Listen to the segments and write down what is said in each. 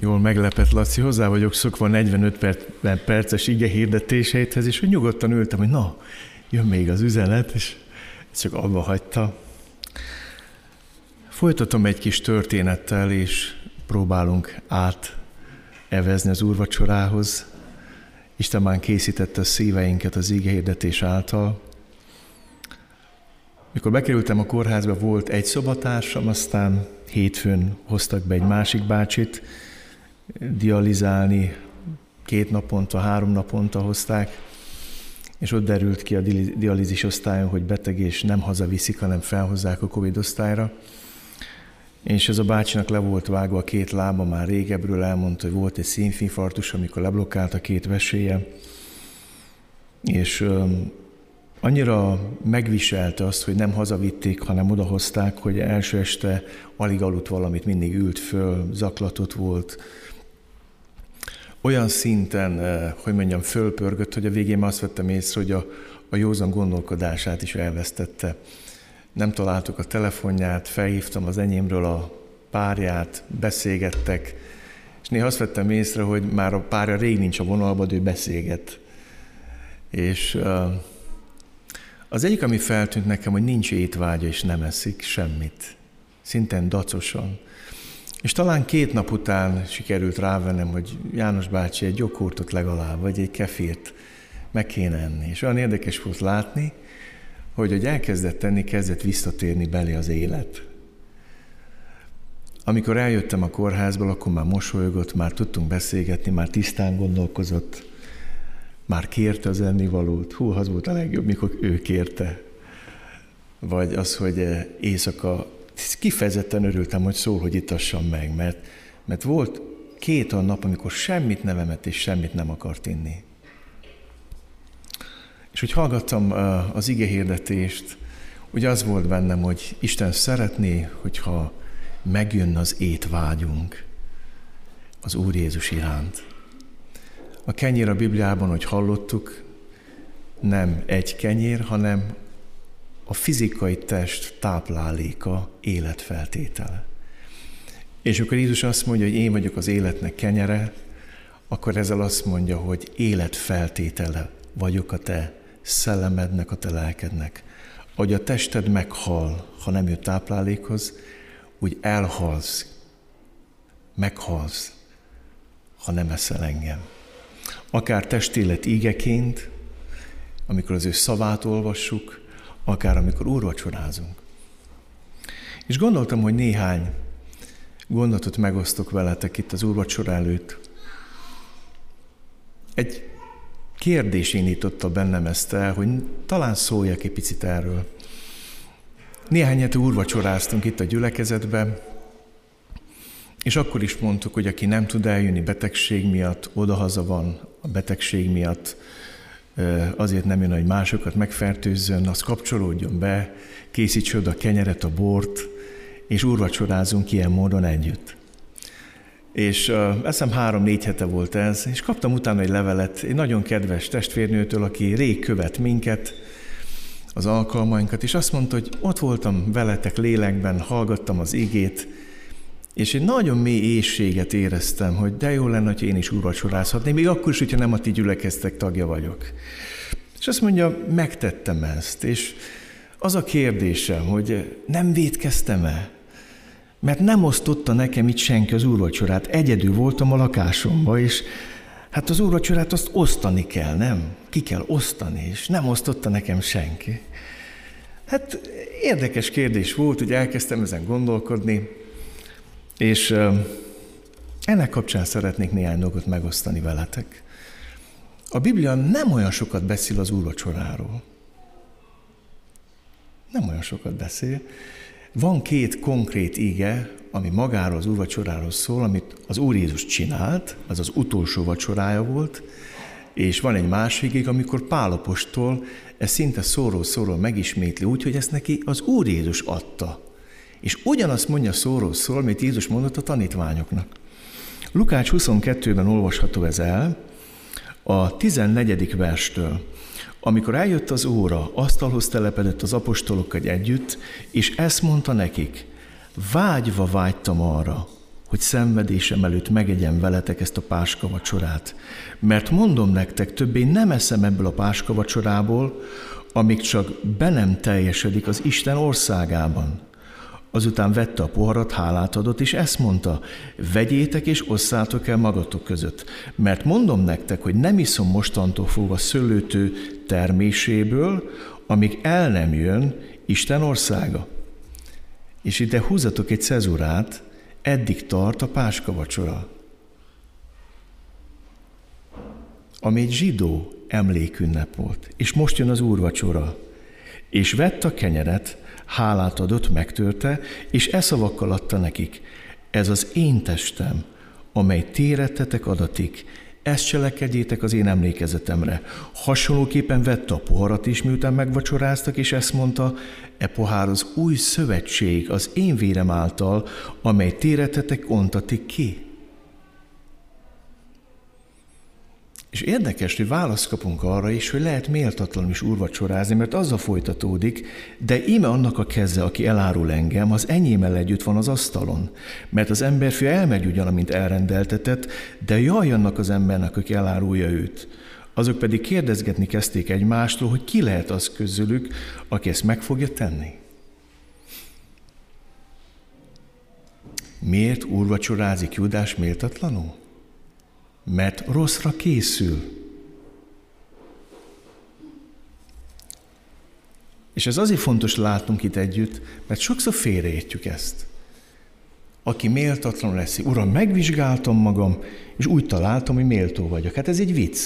Jól meglepett, Laci, hozzá vagyok szokva 45 perc, perces ige hirdetéseithez, és hogy nyugodtan ültem, hogy na, jön még az üzenet, és csak abba hagyta. Folytatom egy kis történettel, és próbálunk át evezni az úrvacsorához. Isten már készítette a szíveinket az ige által. Mikor bekerültem a kórházba, volt egy szobatársam, aztán hétfőn hoztak be egy másik bácsit, dializálni, két naponta, három naponta hozták, és ott derült ki a dialízis osztályon, hogy beteg és nem hazaviszik, hanem felhozzák a Covid osztályra. És ez a bácsinak le volt vágva a két lába, már régebről elmondta, hogy volt egy színfinfarktus, amikor leblokkált a két veséje, és annyira megviselte azt, hogy nem hazavitték, hanem odahozták, hogy első este alig aludt valamit, mindig ült föl, zaklatott volt, olyan szinten, eh, hogy mondjam, fölpörgött, hogy a végén azt vettem észre, hogy a, a józan gondolkodását is elvesztette. Nem találtuk a telefonját, felhívtam az enyémről a párját, beszélgettek, és néha azt vettem észre, hogy már a párja rég nincs a vonalban, de ő beszélget. És uh, az egyik, ami feltűnt nekem, hogy nincs étvágya, és nem eszik semmit. Szinten dacosan. És talán két nap után sikerült rávennem, hogy János bácsi egy joghurtot legalább, vagy egy kefírt meg kéne enni. És olyan érdekes volt látni, hogy hogy elkezdett tenni, kezdett visszatérni belé az élet. Amikor eljöttem a kórházból, akkor már mosolygott, már tudtunk beszélgetni, már tisztán gondolkozott, már kérte az ennivalót. Hú, az volt a legjobb, mikor ő kérte. Vagy az, hogy éjszaka kifejezetten örültem, hogy szól, hogy itassam meg, mert, mert volt két olyan nap, amikor semmit nem és semmit nem akart inni. És hogy hallgattam az ige hirdetést, ugye az volt bennem, hogy Isten szeretné, hogyha megjön az étvágyunk az Úr Jézus iránt. A kenyér a Bibliában, hogy hallottuk, nem egy kenyér, hanem a fizikai test tápláléka, életfeltétele. És akkor Jézus azt mondja, hogy én vagyok az életnek kenyere, akkor ezzel azt mondja, hogy életfeltétele vagyok a te szellemednek, a te lelkednek. Ahogy a tested meghal, ha nem jött táplálékhoz, úgy elhalsz, meghalsz, ha nem eszel engem. Akár testélet ígeként, amikor az ő szavát olvassuk, akár amikor úrvacsorázunk. És gondoltam, hogy néhány gondolatot megosztok veletek itt az úrvacsor előtt. Egy kérdés indította bennem ezt el, hogy talán szóljak egy picit erről. Néhány hete úrvacsoráztunk itt a gyülekezetben, és akkor is mondtuk, hogy aki nem tud eljönni betegség miatt, odahaza van a betegség miatt, azért nem jön, hogy másokat megfertőzzön, az kapcsolódjon be, készíts oda a kenyeret, a bort, és úrvacsorázunk ilyen módon együtt. És uh, eszem három-négy hete volt ez, és kaptam utána egy levelet egy nagyon kedves testvérnőtől, aki rég követ minket, az alkalmainkat, és azt mondta, hogy ott voltam veletek lélekben, hallgattam az igét, és egy nagyon mély éjséget éreztem, hogy de jó lenne, hogy én is úrvacsorázhatnék, még akkor is, hogyha nem a ti gyülekeztek tagja vagyok. És azt mondja, megtettem ezt, és az a kérdésem, hogy nem védkeztem-e? Mert nem osztotta nekem itt senki az úrvacsorát. Egyedül voltam a lakásomba, és hát az úrvacsorát azt osztani kell, nem? Ki kell osztani, és nem osztotta nekem senki. Hát érdekes kérdés volt, hogy elkezdtem ezen gondolkodni, és ennek kapcsán szeretnék néhány dolgot megosztani veletek. A Biblia nem olyan sokat beszél az úrvacsoráról. Nem olyan sokat beszél. Van két konkrét ige, ami magáról az úrvacsoráról szól, amit az Úr Jézus csinált, az az utolsó vacsorája volt, és van egy másik ige, amikor Pálapostól ez szinte szóról-szóról megismétli úgy, hogy ezt neki az Úr Jézus adta. És ugyanazt mondja szóról szól, amit Jézus mondott a tanítványoknak. Lukács 22-ben olvasható ez el, a 14. verstől. Amikor eljött az óra, asztalhoz telepedett az apostolokkal együtt, és ezt mondta nekik, vágyva vágytam arra, hogy szenvedésem előtt megegyem veletek ezt a páska vacsorát. Mert mondom nektek, többé nem eszem ebből a páska vacsorából, amíg csak be nem teljesedik az Isten országában. Azután vette a poharat, hálát adott, és ezt mondta, vegyétek és osszátok el magatok között. Mert mondom nektek, hogy nem iszom mostantól fogva szőlőtő terméséből, amíg el nem jön Isten országa. És ide húzatok egy cezurát, eddig tart a páska vacsora, ami egy zsidó emlékünnep volt. És most jön az úrvacsora. És vett a kenyeret, hálát adott, megtörte, és e szavakkal adta nekik. Ez az én testem, amely térettetek adatik, ezt cselekedjétek az én emlékezetemre. Hasonlóképpen vette a poharat is, miután megvacsoráztak, és ezt mondta, e pohár az új szövetség az én vérem által, amely téretetek ontatik ki. És érdekes, hogy választ kapunk arra is, hogy lehet méltatlanul is úrvacsorázni, mert azzal folytatódik, de íme annak a keze, aki elárul engem, az enyémmel együtt van az asztalon. Mert az emberfia elmegy ugyan, amint elrendeltetett, de jaj annak az embernek, aki elárulja őt. Azok pedig kérdezgetni kezdték egymástól, hogy ki lehet az közülük, aki ezt meg fogja tenni. Miért úrvacsorázik Judás méltatlanul? Mert rosszra készül. És ez azért fontos látnunk itt együtt, mert sokszor félreértjük ezt. Aki méltatlan lesz, uram, megvizsgáltam magam, és úgy találtam, hogy méltó vagyok. Hát ez egy vicc.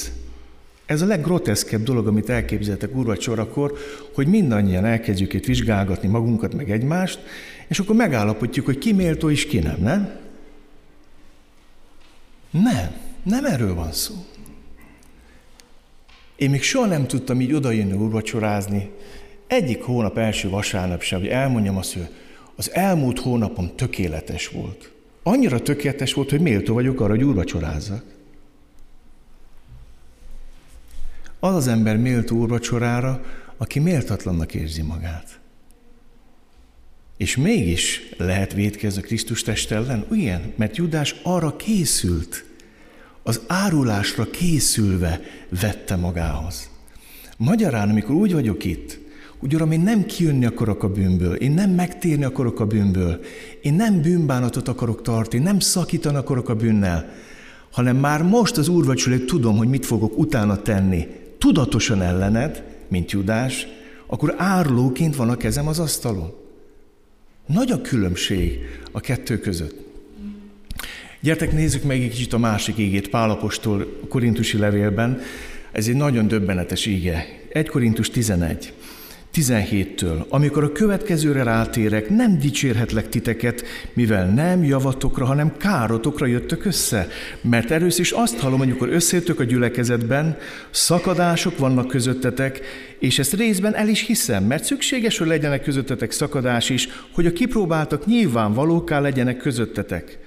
Ez a leggroteszkebb dolog, amit elképzeltek úrvacsorakor, hogy mindannyian elkezdjük itt vizsgálgatni magunkat, meg egymást, és akkor megállapítjuk, hogy ki méltó és ki nem, nem? Nem. Nem erről van szó. Én még soha nem tudtam így odajönni úrvacsorázni, egyik hónap első vasárnap sem, hogy elmondjam azt, hogy az elmúlt hónapom tökéletes volt. Annyira tökéletes volt, hogy méltó vagyok arra, hogy úrvacsorázzak. Az az ember méltó úrvacsorára, aki méltatlannak érzi magát. És mégis lehet védkezni Krisztus test ellen? Igen, mert Judás arra készült, az árulásra készülve vette magához. Magyarán, amikor úgy vagyok itt, hogy Uram, én nem kijönni akarok a bűnből, én nem megtérni akarok a bűnből, én nem bűnbánatot akarok tartani, nem szakítani akarok a bűnnel, hanem már most az úrvacsolét tudom, hogy mit fogok utána tenni, tudatosan ellened, mint Judás, akkor árulóként van a kezem az asztalon. Nagy a különbség a kettő között. Gyertek, nézzük meg egy kicsit a másik ígét Pálapostól a korintusi levélben. Ez egy nagyon döbbenetes íge. 1 Korintus 11. 17-től, amikor a következőre rátérek, nem dicsérhetlek titeket, mivel nem javatokra, hanem károtokra jöttök össze. Mert először is azt hallom, amikor összejöttök a gyülekezetben, szakadások vannak közöttetek, és ezt részben el is hiszem, mert szükséges, hogy legyenek közöttetek szakadás is, hogy a kipróbáltak nyilvánvalóká legyenek közöttetek.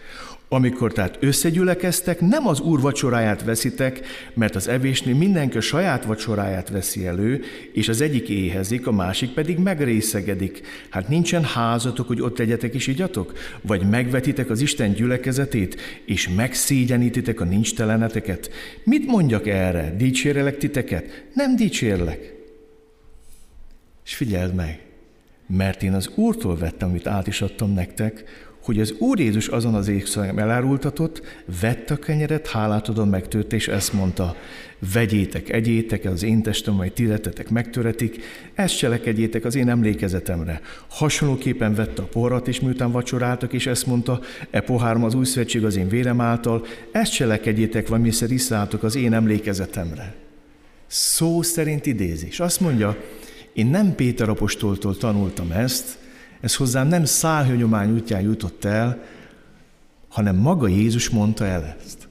Amikor tehát összegyülekeztek, nem az úr vacsoráját veszitek, mert az evésnél mindenki a saját vacsoráját veszi elő, és az egyik éhezik, a másik pedig megrészegedik. Hát nincsen házatok, hogy ott legyetek és igyatok? Vagy megvetitek az Isten gyülekezetét, és megszégyenítitek a nincs teleneteket? Mit mondjak erre? Dicsérelek titeket? Nem dicsérlek. És figyeld meg, mert én az Úrtól vettem, amit át is adtam nektek, hogy az Úr Jézus azon az éjszakán elárultatott, vette a kenyeret, hálát adom, megtört, és ezt mondta, vegyétek, egyétek, az én testem, majd tiletetek megtöretik, ezt cselekedjétek az én emlékezetemre. Hasonlóképpen vette a poharat, és miután vacsoráltak, és ezt mondta, e pohárom az új szövetség az én vérem által, ezt cselekedjétek, vagy miszer iszálltok az én emlékezetemre. Szó szerint idézés. Azt mondja, én nem Péter apostoltól tanultam ezt, ez hozzám nem szálhőnyomány útján jutott el, hanem maga Jézus mondta el ezt.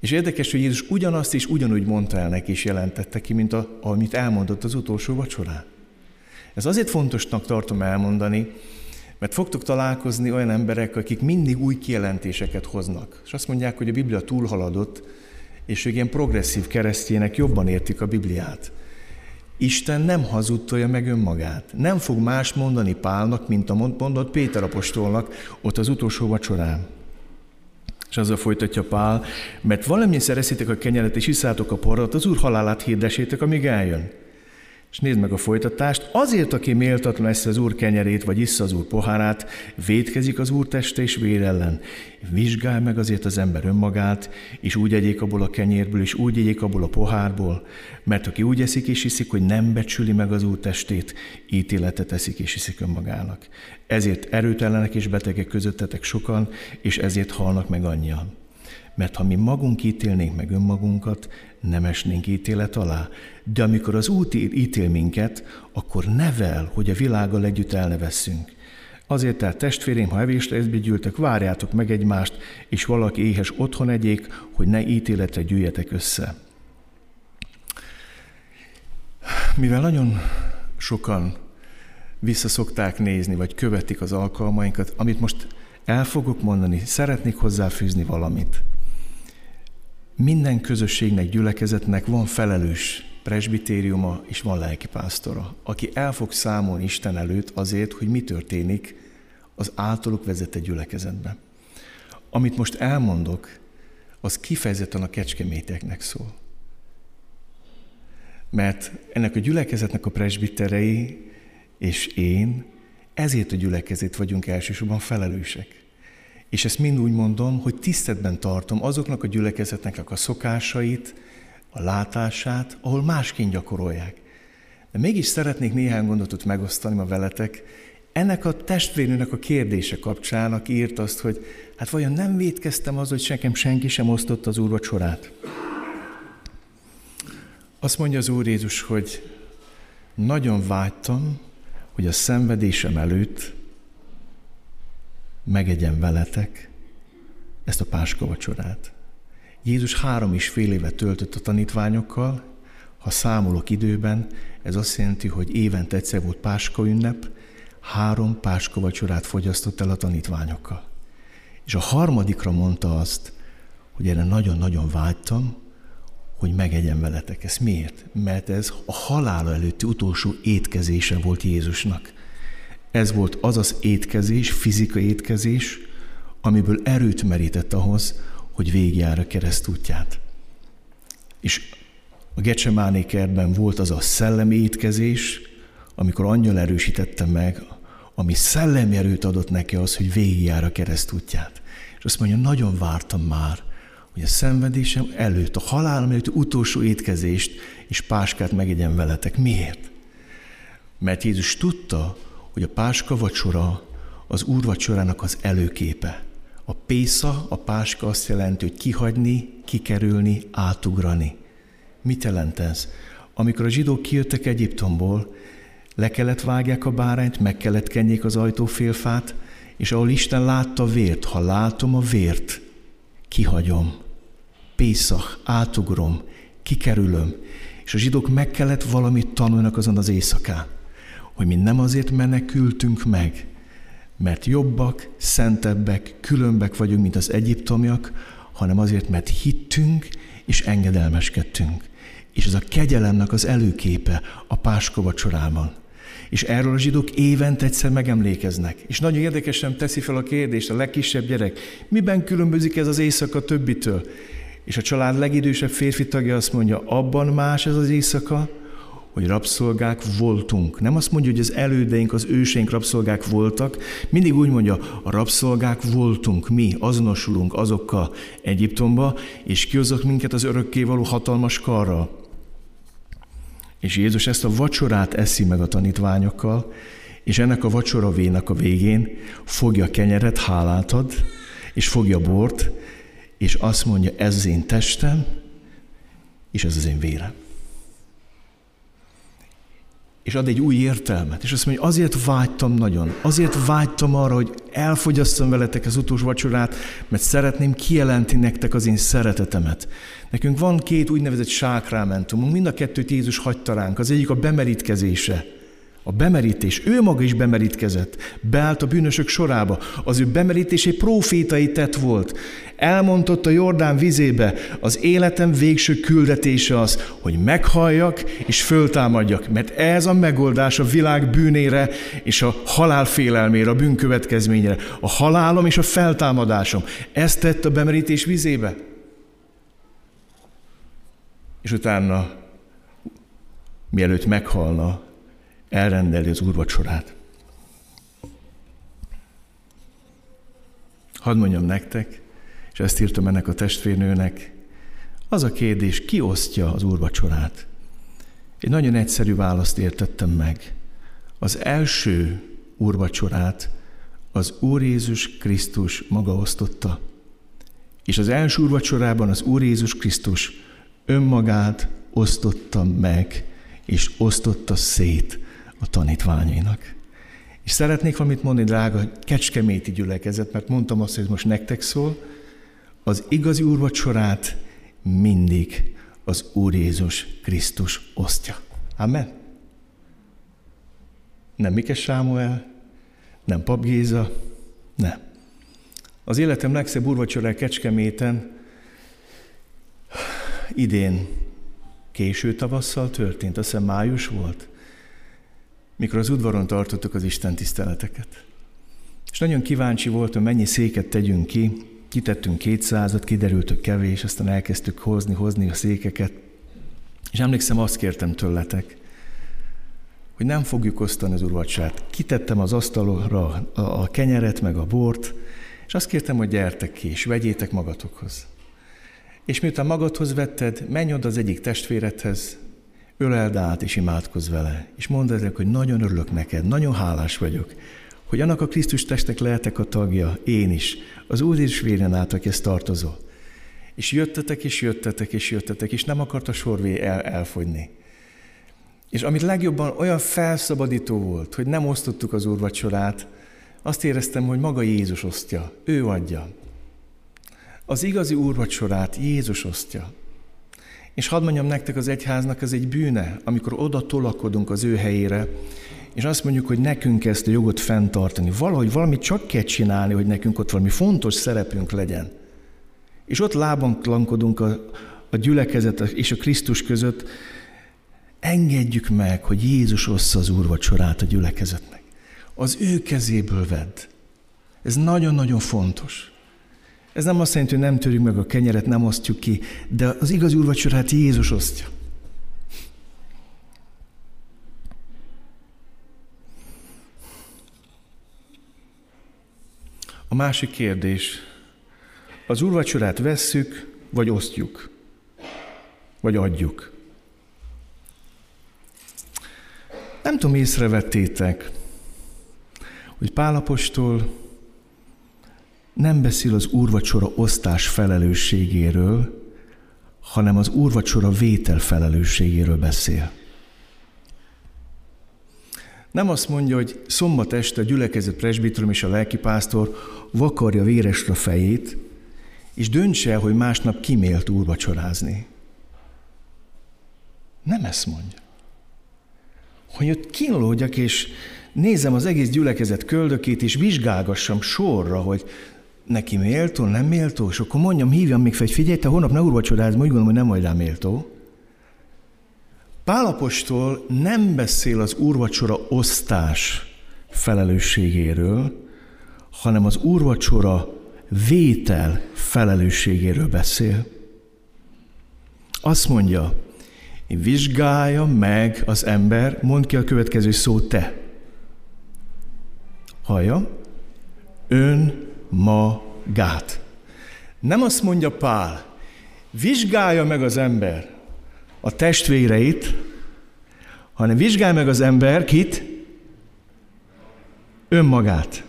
És érdekes, hogy Jézus ugyanazt is ugyanúgy mondta el neki, és jelentette ki, mint a, amit elmondott az utolsó vacsorán. Ez azért fontosnak tartom elmondani, mert fogtok találkozni olyan emberek, akik mindig új kijelentéseket hoznak. És azt mondják, hogy a Biblia túlhaladott, és ők ilyen progresszív keresztjének jobban értik a Bibliát. Isten nem hazudtolja meg önmagát. Nem fog más mondani Pálnak, mint a mondott Péter apostolnak ott az utolsó vacsorán. És azzal folytatja Pál, mert valamilyen szereszitek a kenyeret és iszátok a porrat, az Úr halálát hirdesétek, amíg eljön. És nézd meg a folytatást. Azért, aki méltatlan ezt az Úr kenyerét, vagy issza az Úr pohárát, védkezik az Úr teste és vér ellen. Vizsgálj meg azért az ember önmagát, és úgy egyék abból a kenyérből, és úgy egyék abból a pohárból. Mert aki úgy eszik és iszik, hogy nem becsüli meg az Úr testét, ítéletet eszik és iszik önmagának. Ezért erőtelenek és betegek közöttetek sokan, és ezért halnak meg annyian. Mert ha mi magunk ítélnénk meg önmagunkat, nem esnénk ítélet alá. De amikor az út ítél minket, akkor nevel, hogy a világgal együtt elnevesszünk. Azért tehát testvérém, ha evésre ezbe gyűltek, várjátok meg egymást, és valaki éhes otthon egyék, hogy ne ítéletre gyűjjetek össze. Mivel nagyon sokan visszaszokták nézni, vagy követik az alkalmainkat, amit most el fogok mondani, szeretnék hozzáfűzni valamit. Minden közösségnek, gyülekezetnek van felelős presbitériuma és van lelkipásztora, aki el fog számolni Isten előtt azért, hogy mi történik az általuk vezetett gyülekezetben. Amit most elmondok, az kifejezetten a kecskeméteknek szól. Mert ennek a gyülekezetnek a presbiterei és én ezért a gyülekezet vagyunk elsősorban felelősek. És ezt mind úgy mondom, hogy tisztetben tartom azoknak a gyülekezetnek a szokásait, a látását, ahol másként gyakorolják. De mégis szeretnék néhány gondotot megosztani ma veletek. Ennek a testvérnőnek a kérdése kapcsán, aki írt azt, hogy hát vajon nem védkeztem az, hogy nekem senki sem osztotta az úrvacsorát. Azt mondja az Úr Jézus, hogy nagyon vágytam, hogy a szenvedésem előtt megegyen veletek ezt a páska vacsorát. Jézus három és fél évet töltött a tanítványokkal, ha számolok időben, ez azt jelenti, hogy évente egyszer volt páska ünnep, három páska vacsorát fogyasztott el a tanítványokkal. És a harmadikra mondta azt, hogy erre nagyon-nagyon vágytam, hogy megegyen veletek. Ez miért? Mert ez a halála előtti utolsó étkezése volt Jézusnak. Ez volt az az étkezés, fizikai étkezés, amiből erőt merített ahhoz, hogy végigjár a keresztútját. És a Gecsemáné kertben volt az a szellemi étkezés, amikor annyal erősítette meg, ami szellemi erőt adott neki az, hogy végigjár a keresztútját. És azt mondja, nagyon vártam már, hogy a szenvedésem előtt, a halálom előtt utolsó étkezést és páskát megegyen veletek. Miért? Mert Jézus tudta, hogy a páska vacsora az úrvacsorának az előképe. A pésza, a páska azt jelenti, hogy kihagyni, kikerülni, átugrani. Mit jelent ez? Amikor a zsidók kijöttek Egyiptomból, le kellett vágják a bárányt, meg kellett kenjék az ajtófélfát, és ahol Isten látta vért, ha látom a vért, kihagyom. Pészak, átugrom, kikerülöm. És a zsidók meg kellett valamit tanulnak azon az éjszakán hogy mi nem azért menekültünk meg, mert jobbak, szentebbek, különbek vagyunk, mint az egyiptomiak, hanem azért, mert hittünk és engedelmeskedtünk. És ez a kegyelemnek az előképe a Páska vacsorában. És erről a zsidók évente egyszer megemlékeznek. És nagyon érdekesen teszi fel a kérdést a legkisebb gyerek, miben különbözik ez az éjszaka többitől? És a család legidősebb férfi tagja azt mondja, abban más ez az éjszaka, hogy rabszolgák voltunk. Nem azt mondja, hogy az elődeink, az őseink rabszolgák voltak, mindig úgy mondja, a rabszolgák voltunk, mi azonosulunk azokkal Egyiptomba, és kihozok minket az örökké való hatalmas karra. És Jézus ezt a vacsorát eszi meg a tanítványokkal, és ennek a vacsora vénak a végén fogja a kenyeret, hálát ad, és fogja bort, és azt mondja, ez az én testem, és ez az én vérem és ad egy új értelmet. És azt mondja, azért vágytam nagyon, azért vágytam arra, hogy elfogyasszam veletek az utolsó vacsorát, mert szeretném kijelenteni nektek az én szeretetemet. Nekünk van két úgynevezett sákrámentumunk, mind a kettőt Jézus hagyta ránk. Az egyik a bemerítkezése, A bemerítés, ő maga is bemerítkezett, beállt a bűnösök sorába. Az ő bemerítés egy profétai tett volt. Elmondott a Jordán vizébe, az életem végső küldetése az, hogy meghalljak és föltámadjak, mert ez a megoldás a világ bűnére és a halál félelmére, a bűn következményére. A halálom és a feltámadásom. Ezt tett a bemerítés vizébe. És utána, mielőtt meghalna, elrendeli az úrvacsorát. Hadd mondjam nektek, és ezt írtam ennek a testvérnőnek, az a kérdés, ki osztja az úrvacsorát? Egy nagyon egyszerű választ értettem meg. Az első úrvacsorát az Úr Jézus Krisztus maga osztotta. És az első úrvacsorában az Úr Jézus Krisztus önmagát osztotta meg, és osztotta szét a tanítványainak. És szeretnék valamit mondani, drága kecskeméti gyülekezet, mert mondtam azt, hogy most nektek szól, az igazi úrvacsorát mindig az Úr Jézus Krisztus osztja. Amen. Nem Mikes Sámuel, nem Pap Géza, nem. Az életem legszebb úrvacsorája Kecskeméten idén késő tavasszal történt, azt hiszem május volt mikor az udvaron tartottuk az Isten tiszteleteket. És nagyon kíváncsi voltam, mennyi széket tegyünk ki, kitettünk kétszázat, kiderült, hogy kevés, aztán elkezdtük hozni, hozni a székeket. És emlékszem, azt kértem tőletek, hogy nem fogjuk osztani az urvacsát. Kitettem az asztalra a kenyeret, meg a bort, és azt kértem, hogy gyertek ki, és vegyétek magatokhoz. És miután magadhoz vetted, menj oda az egyik testvéredhez, öleld át és imádkozz vele, és mondd ezek, hogy nagyon örülök neked, nagyon hálás vagyok, hogy annak a Krisztus testnek lehetek a tagja, én is, az Úr és véren át, aki ezt tartozol. És jöttetek, és jöttetek, és jöttetek, és nem akart a sorvé el, elfogyni. És amit legjobban olyan felszabadító volt, hogy nem osztottuk az úrvacsorát, azt éreztem, hogy maga Jézus osztja, ő adja. Az igazi úrvacsorát Jézus osztja. És hadd mondjam nektek, az egyháznak ez egy bűne, amikor oda tolakodunk az ő helyére, és azt mondjuk, hogy nekünk ezt a jogot fenntartani. Valahogy valamit csak kell csinálni, hogy nekünk ott valami fontos szerepünk legyen. És ott lábanklankodunk a, a gyülekezet és a Krisztus között, engedjük meg, hogy Jézus ossza az úrvacsorát a gyülekezetnek. Az ő kezéből vedd. Ez nagyon-nagyon fontos. Ez nem azt jelenti, hogy nem törjük meg a kenyeret, nem osztjuk ki, de az igazi úrvacsorát Jézus osztja. A másik kérdés, az úrvacsorát vesszük, vagy osztjuk, vagy adjuk. Nem tudom, észrevettétek, hogy Pálapostól nem beszél az úrvacsora osztás felelősségéről, hanem az úrvacsora vétel felelősségéről beszél. Nem azt mondja, hogy szombat este a gyülekezet presbiterum és a lelkipásztor vakarja véresre fejét, és döntse el, hogy másnap kimélt úrvacsorázni. Nem ezt mondja. Hogy ott kínlódjak, és nézem az egész gyülekezet köldökét, és vizsgálgassam sorra, hogy neki méltó, nem méltó, és akkor mondjam, hívjam még fel, hogy figyelj, te holnap ne úrvacsoráz, úgy gondolom, hogy nem vagy rá méltó. Pálapostól nem beszél az úrvacsora osztás felelősségéről, hanem az úrvacsora vétel felelősségéről beszél. Azt mondja, vizsgálja meg az ember, mond ki a következő szót te. Hallja? Ön magát. Nem azt mondja Pál, vizsgálja meg az ember a testvéreit, hanem vizsgálja meg az ember kit? Önmagát.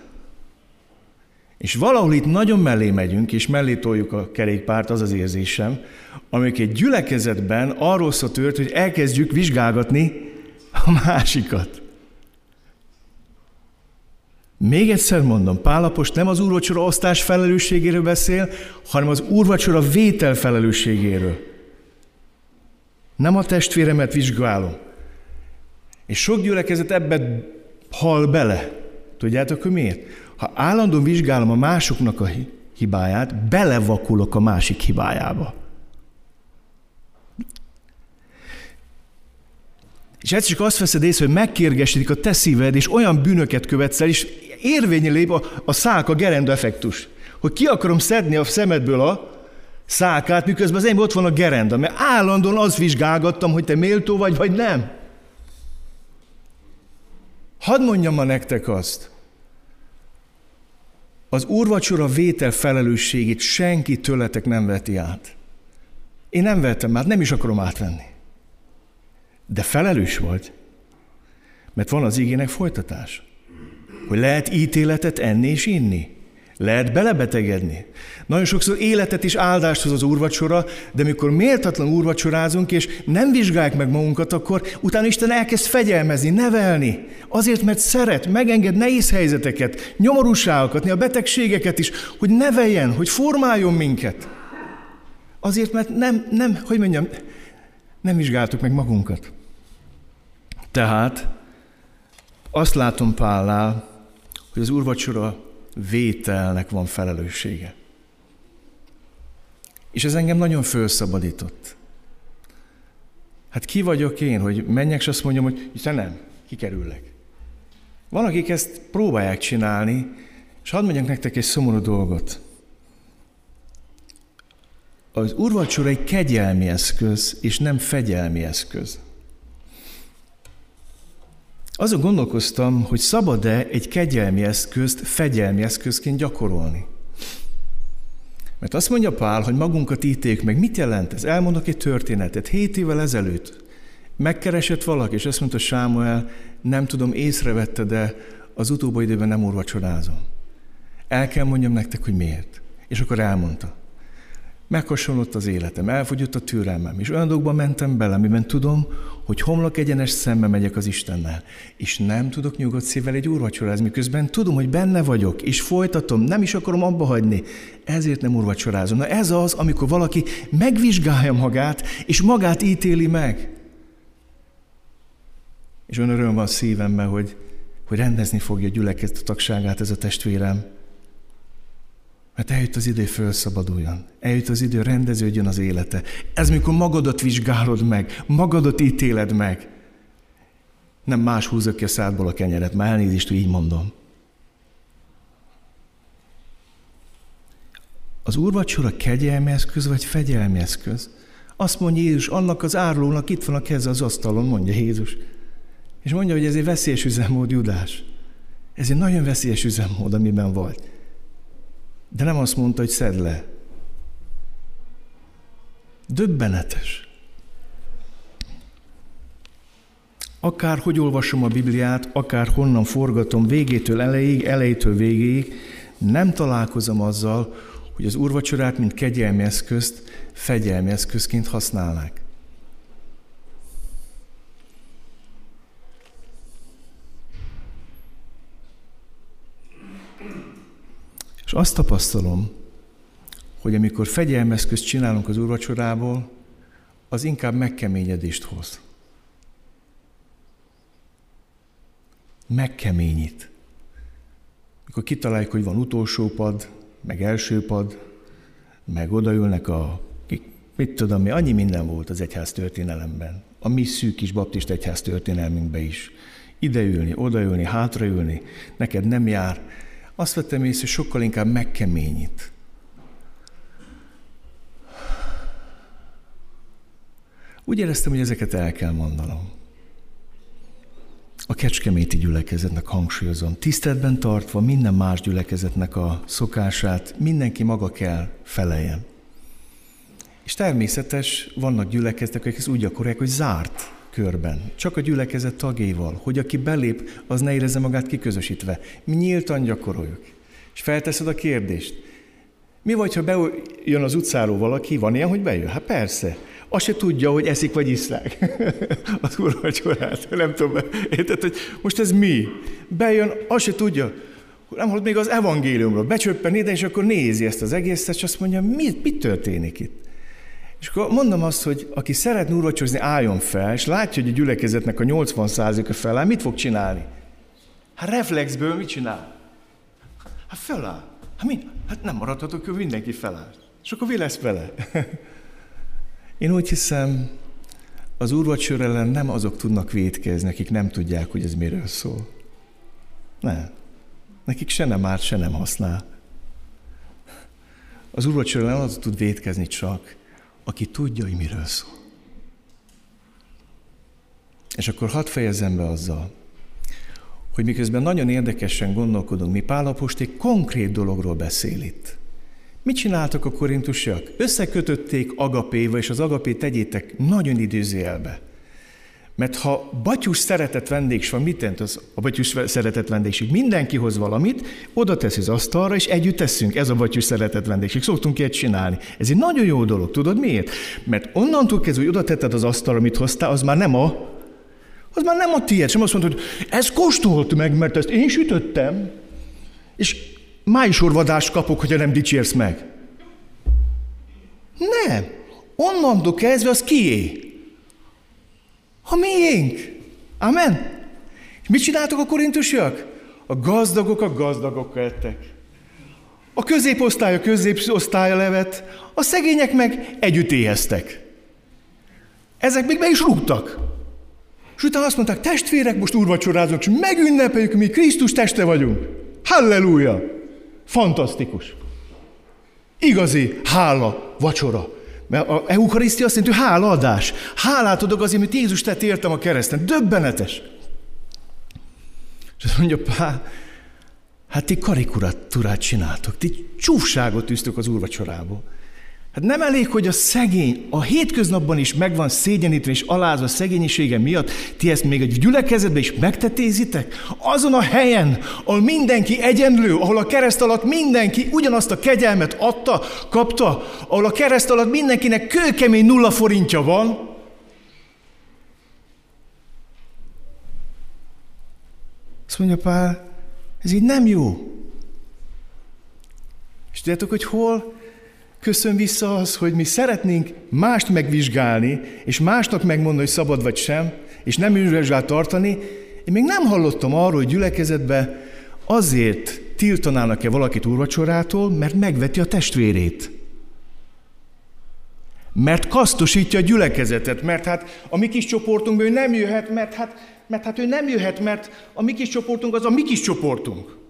És valahol itt nagyon mellé megyünk, és mellé toljuk a kerékpárt, az az érzésem, amik egy gyülekezetben arról szó tört, hogy elkezdjük vizsgálgatni a másikat. Még egyszer mondom, Pálapos nem az úrvacsora osztás felelősségéről beszél, hanem az úrvacsora vétel felelősségéről. Nem a testvéremet vizsgálom. És sok gyülekezet ebbe hal bele. Tudjátok, hogy miért? Ha állandóan vizsgálom a másoknak a hibáját, belevakulok a másik hibájába. És egyszer csak azt veszed észre, hogy megkérgesedik a te szíved, és olyan bűnöket követsz el, és érvényi lép a, a szák, a gerenda effektus. Hogy ki akarom szedni a szemedből a szákát, miközben az enyém ott van a gerenda, mert állandóan azt vizsgálgattam, hogy te méltó vagy, vagy nem. Hadd mondjam ma nektek azt, az úrvacsora vétel felelősségét senki tőletek nem veti át. Én nem vettem át, nem is akarom átvenni. De felelős vagy, mert van az igének folytatás. Hogy lehet ítéletet enni és inni. Lehet belebetegedni. Nagyon sokszor életet is áldást hoz az úrvacsora, de mikor méltatlan úrvacsorázunk, és nem vizsgáljuk meg magunkat, akkor utána Isten elkezd fegyelmezni, nevelni. Azért, mert szeret, megenged nehéz helyzeteket, nyomorúságokat, a betegségeket is, hogy neveljen, hogy formáljon minket. Azért, mert nem, nem, hogy mondjam, nem vizsgáltuk meg magunkat. Tehát azt látom Pállál, hogy az úrvacsora vételnek van felelőssége. És ez engem nagyon felszabadított. Hát ki vagyok én, hogy menjek, és azt mondjam, hogy te nem, kikerüllek. Van, akik ezt próbálják csinálni, és hadd mondjak nektek egy szomorú dolgot. Az urvacsora egy kegyelmi eszköz, és nem fegyelmi eszköz. Azon gondolkoztam, hogy szabad-e egy kegyelmi eszközt fegyelmi eszközként gyakorolni. Mert azt mondja Pál, hogy magunkat ítéljük meg. Mit jelent ez? Elmondok egy történetet. Hét évvel ezelőtt megkeresett valaki, és azt mondta Sámuel, nem tudom, észrevette, de az utóbbi időben nem úrvacsorázom. El kell mondjam nektek, hogy miért. És akkor elmondta. Meghasonlott az életem, elfogyott a türelmem, és olyan dolgokban mentem bele, amiben tudom, hogy homlok egyenes szembe megyek az Istennel, és nem tudok nyugodt szívvel egy úrvacsorázni, miközben tudom, hogy benne vagyok, és folytatom, nem is akarom abba hagyni, ezért nem úrvacsorázom. Na ez az, amikor valaki megvizsgálja magát, és magát ítéli meg. És olyan öröm van szívemben, hogy, hogy rendezni fogja a gyülekezet tagságát ez a testvérem, mert eljött az idő, felszabaduljon. Eljött az idő, rendeződjön az élete. Ez mikor magadat vizsgálod meg, magadat ítéled meg. Nem más húzok ki a szádból a kenyeret, már elnézést, így mondom. Az úrvacsora kegyelmi eszköz, vagy fegyelmi eszköz? Azt mondja Jézus, annak az árulónak itt van a keze az asztalon, mondja Jézus. És mondja, hogy ez egy veszélyes üzemmód, Judás. Ez egy nagyon veszélyes üzemmód, amiben vagy. De nem azt mondta, hogy szed le. Döbbenetes. Akár hogy olvasom a Bibliát, akár honnan forgatom végétől elejéig, elejétől végéig, nem találkozom azzal, hogy az úrvacsorát, mint kegyelmi eszközt, fegyelmi eszközként használnák. És azt tapasztalom, hogy amikor fegyelmeszközt csinálunk az úrvacsorából, az inkább megkeményedést hoz. Megkeményít. Mikor kitaláljuk, hogy van utolsó pad, meg első pad, meg odaülnek a, mit tudom mi, annyi minden volt az egyház történelemben. A mi szűk kis baptist egyház történelmünkben is. Ideülni, odaülni, hátraülni, neked nem jár, azt vettem észre, hogy sokkal inkább megkeményít. Úgy éreztem, hogy ezeket el kell mondanom. A kecskeméti gyülekezetnek hangsúlyozom, tiszteletben tartva minden más gyülekezetnek a szokását, mindenki maga kell feleljen. És természetes, vannak gyülekezetek, akik ezt úgy gyakorolják, hogy zárt körben, csak a gyülekezet tagjaival, hogy aki belép, az ne érezze magát kiközösítve. Mi nyíltan gyakoroljuk. És felteszed a kérdést. Mi vagy, ha bejön az utcáról valaki, van ilyen, hogy bejön? Hát persze. Azt se tudja, hogy eszik vagy iszák az úrvacsorát. Nem tudom, érted, hogy most ez mi? Bejön, azt se tudja, nem hallott még az evangéliumról. Becsöppen ide, és akkor nézi ezt az egészet, és azt mondja, mi, mi történik itt? És akkor mondom azt, hogy aki szeretne úrvacsozni, álljon fel, és látja, hogy a gyülekezetnek a 80%-a feláll, mit fog csinálni? Hát reflexből mit csinál? Hát feláll. Hát, mi? hát nem maradhatok, hogy mindenki feláll. És akkor mi lesz vele? Én úgy hiszem, az úrvacsor ellen nem azok tudnak védkezni, akik nem tudják, hogy ez miről szól. Nem. Nekik se nem árt, se nem használ. Az úrvacsor ellen az tud védkezni csak, aki tudja, hogy miről szól. És akkor hadd fejezem be azzal, hogy miközben nagyon érdekesen gondolkodunk, mi Pálapost egy konkrét dologról beszél itt. Mit csináltak a korintusiak? Összekötötték agapéva, és az agapét tegyétek nagyon időzélbe. Mert ha batyus szeretett vendég van, mit jelent az a batyus szeretett vendégség? Mindenki hoz valamit, oda tesz az asztalra, és együtt teszünk. Ez a batyus szeretett vendégség. Szoktunk ilyet csinálni. Ez egy nagyon jó dolog. Tudod miért? Mert onnantól kezdve, hogy oda tetted az asztalra, amit hoztál, az már nem a az már nem a tiéd, sem azt mondod, hogy ez kóstolt meg, mert ezt én sütöttem, és májusorvadást kapok, hogyha nem dicsérsz meg. Nem. Onnantól kezdve az kié. A miénk. Amen. És mit csináltak a korintusiak? A gazdagok a gazdagok ettek. A középosztály a középosztálya levet, a szegények meg együtt éheztek. Ezek még be is rúgtak. És utána azt mondták, testvérek, most úrvacsorázunk, és megünnepeljük, mi Krisztus teste vagyunk. Halleluja! Fantasztikus! Igazi hála vacsora. Mert a eukarisztia azt jelenti, hogy hálaadás. Hálát adok azért, amit Jézus tett értem a kereszten. Döbbenetes. És azt mondja, pá, hát ti karikuratúrát csináltok, ti csúfságot tűztök az úrvacsorából. Hát nem elég, hogy a szegény a hétköznapban is meg van szégyenítve és alázva szegénysége miatt, ti ezt még egy gyülekezetben is megtetézitek? Azon a helyen, ahol mindenki egyenlő, ahol a kereszt alatt mindenki ugyanazt a kegyelmet adta, kapta, ahol a kereszt alatt mindenkinek kőkemény nulla forintja van, Azt mondja Pál, ez így nem jó. És tudjátok, hogy hol köszön vissza az, hogy mi szeretnénk mást megvizsgálni, és másnak megmondani, hogy szabad vagy sem, és nem ünvizsgál tartani. Én még nem hallottam arról, hogy gyülekezetbe azért tiltanának-e valakit úrvacsorától, mert megveti a testvérét. Mert kasztosítja a gyülekezetet, mert hát a mi kis csoportunkban ő nem jöhet, mert hát, mert hát ő nem jöhet, mert a mi kis csoportunk az a mi kis csoportunk.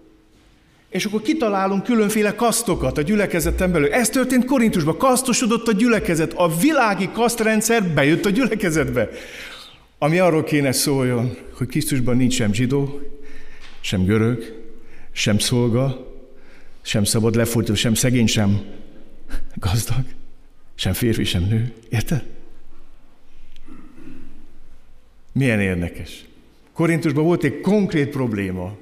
És akkor kitalálunk különféle kasztokat a gyülekezeten belül. Ez történt Korintusban, kasztosodott a gyülekezet, a világi kasztrendszer bejött a gyülekezetbe. Ami arról kéne szóljon, hogy Krisztusban nincs sem zsidó, sem görög, sem szolga, sem szabad lefordító, sem szegény, sem gazdag, sem férfi, sem nő. Érted? Milyen érdekes. Korintusban volt egy konkrét probléma.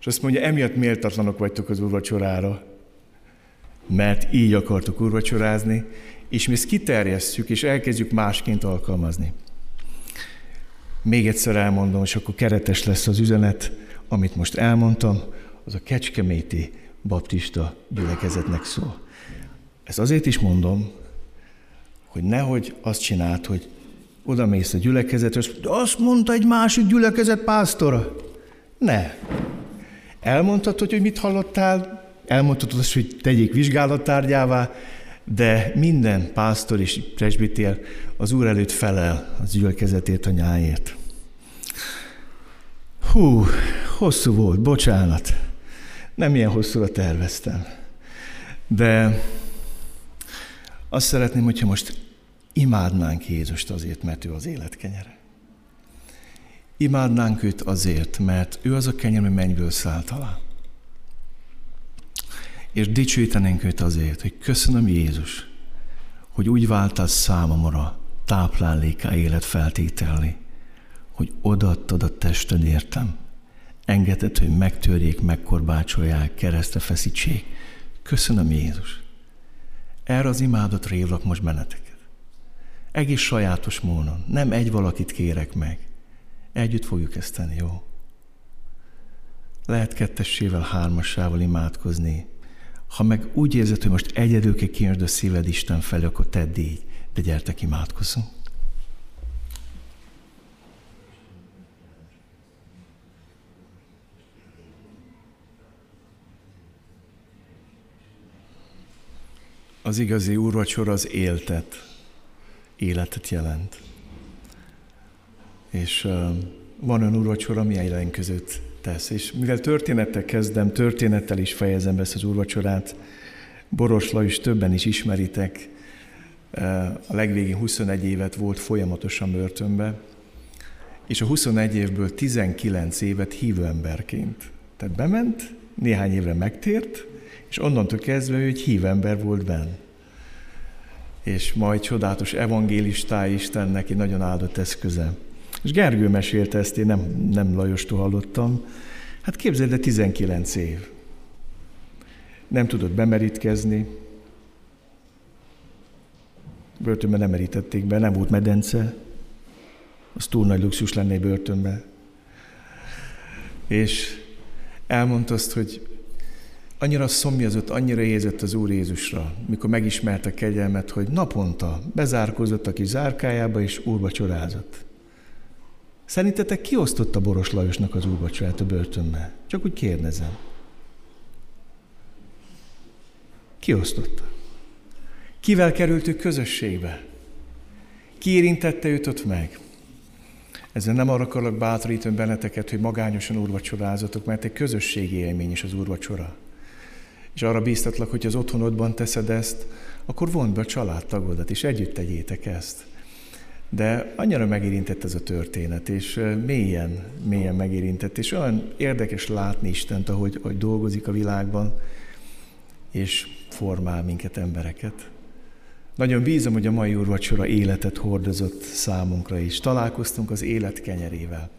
És azt mondja, emiatt méltatlanok vagytok az úrvacsorára, mert így akartok úrvacsorázni, és mi ezt kiterjesztjük, és elkezdjük másként alkalmazni. Még egyszer elmondom, és akkor keretes lesz az üzenet, amit most elmondtam, az a Kecskeméti baptista gyülekezetnek szól. Ezt azért is mondom, hogy nehogy azt csinált, hogy oda mész a gyülekezetre, azt mondta egy másik gyülekezet pásztora. Ne, Elmondhatod, hogy mit hallottál, elmondhatod azt, hogy tegyék vizsgálattárgyává, de minden pásztor és presbitér az Úr előtt felel az gyülekezetért a nyáért. Hú, hosszú volt, bocsánat. Nem ilyen hosszúra terveztem. De azt szeretném, hogyha most imádnánk Jézust azért, mert ő az élet kenyere. Imádnánk őt azért, mert ő az a kenyér, ami mennyből szállt alá. És dicsőítenénk őt azért, hogy köszönöm Jézus, hogy úgy váltál számomra tápláléka élet feltételni, hogy odaadtad a tested értem. Engedett, hogy megtörjék, megkorbácsolják, keresztre feszítsék. Köszönöm Jézus. Erre az imádatra hívlak most benneteket. Egész sajátos módon. Nem egy valakit kérek meg, Együtt fogjuk ezt tenni, jó? Lehet kettessével, hármassával imádkozni. Ha meg úgy érzed, hogy most egyedül kell kinyerd a szíved Isten felé, akkor tedd így. De gyertek, imádkozzunk. Az igazi úrvacsor az éltet, életet jelent. És van olyan úrvacsor, ami jelen között tesz. És mivel történettel kezdem, történettel is fejezem be ezt az úrvacsorát, Boros Lajos többen is ismeritek, a legvégén 21 évet volt folyamatosan börtönbe, és a 21 évből 19 évet hívő emberként. Tehát bement, néhány évre megtért, és onnantól kezdve ő egy hívember volt benn. És majd csodálatos evangélistá Istennek egy nagyon áldott eszköze. És Gergő mesélte ezt, én nem, nem Lajostól hallottam. Hát képzeld, de 19 év. Nem tudott bemerítkezni, börtönben nem merítették be, nem volt medence, az túl nagy luxus lenne egy börtönben. És elmondta azt, hogy annyira szomjazott, annyira érzett az Úr Jézusra, mikor megismerte kegyelmet, hogy naponta bezárkózott a kis zárkájába, és úrba csorázott. Szerintetek ki osztotta Boros Lajosnak az úrvacsorát a börtönbe? Csak úgy kérdezem. Ki osztotta? Kivel került ő közösségbe? Ki érintette őt ott meg? Ezzel nem arra akarok bátorítani benneteket, hogy magányosan úrvacsorázatok, mert egy közösségi élmény is az úrvacsora. És arra bíztatlak, hogy az otthonodban teszed ezt, akkor vond be a családtagodat, és együtt tegyétek ezt. De annyira megérintett ez a történet, és mélyen, mélyen megérintett, és olyan érdekes látni Istent, ahogy, ahogy dolgozik a világban, és formál minket, embereket. Nagyon bízom, hogy a mai úrvacsora életet hordozott számunkra is. Találkoztunk az élet kenyerével.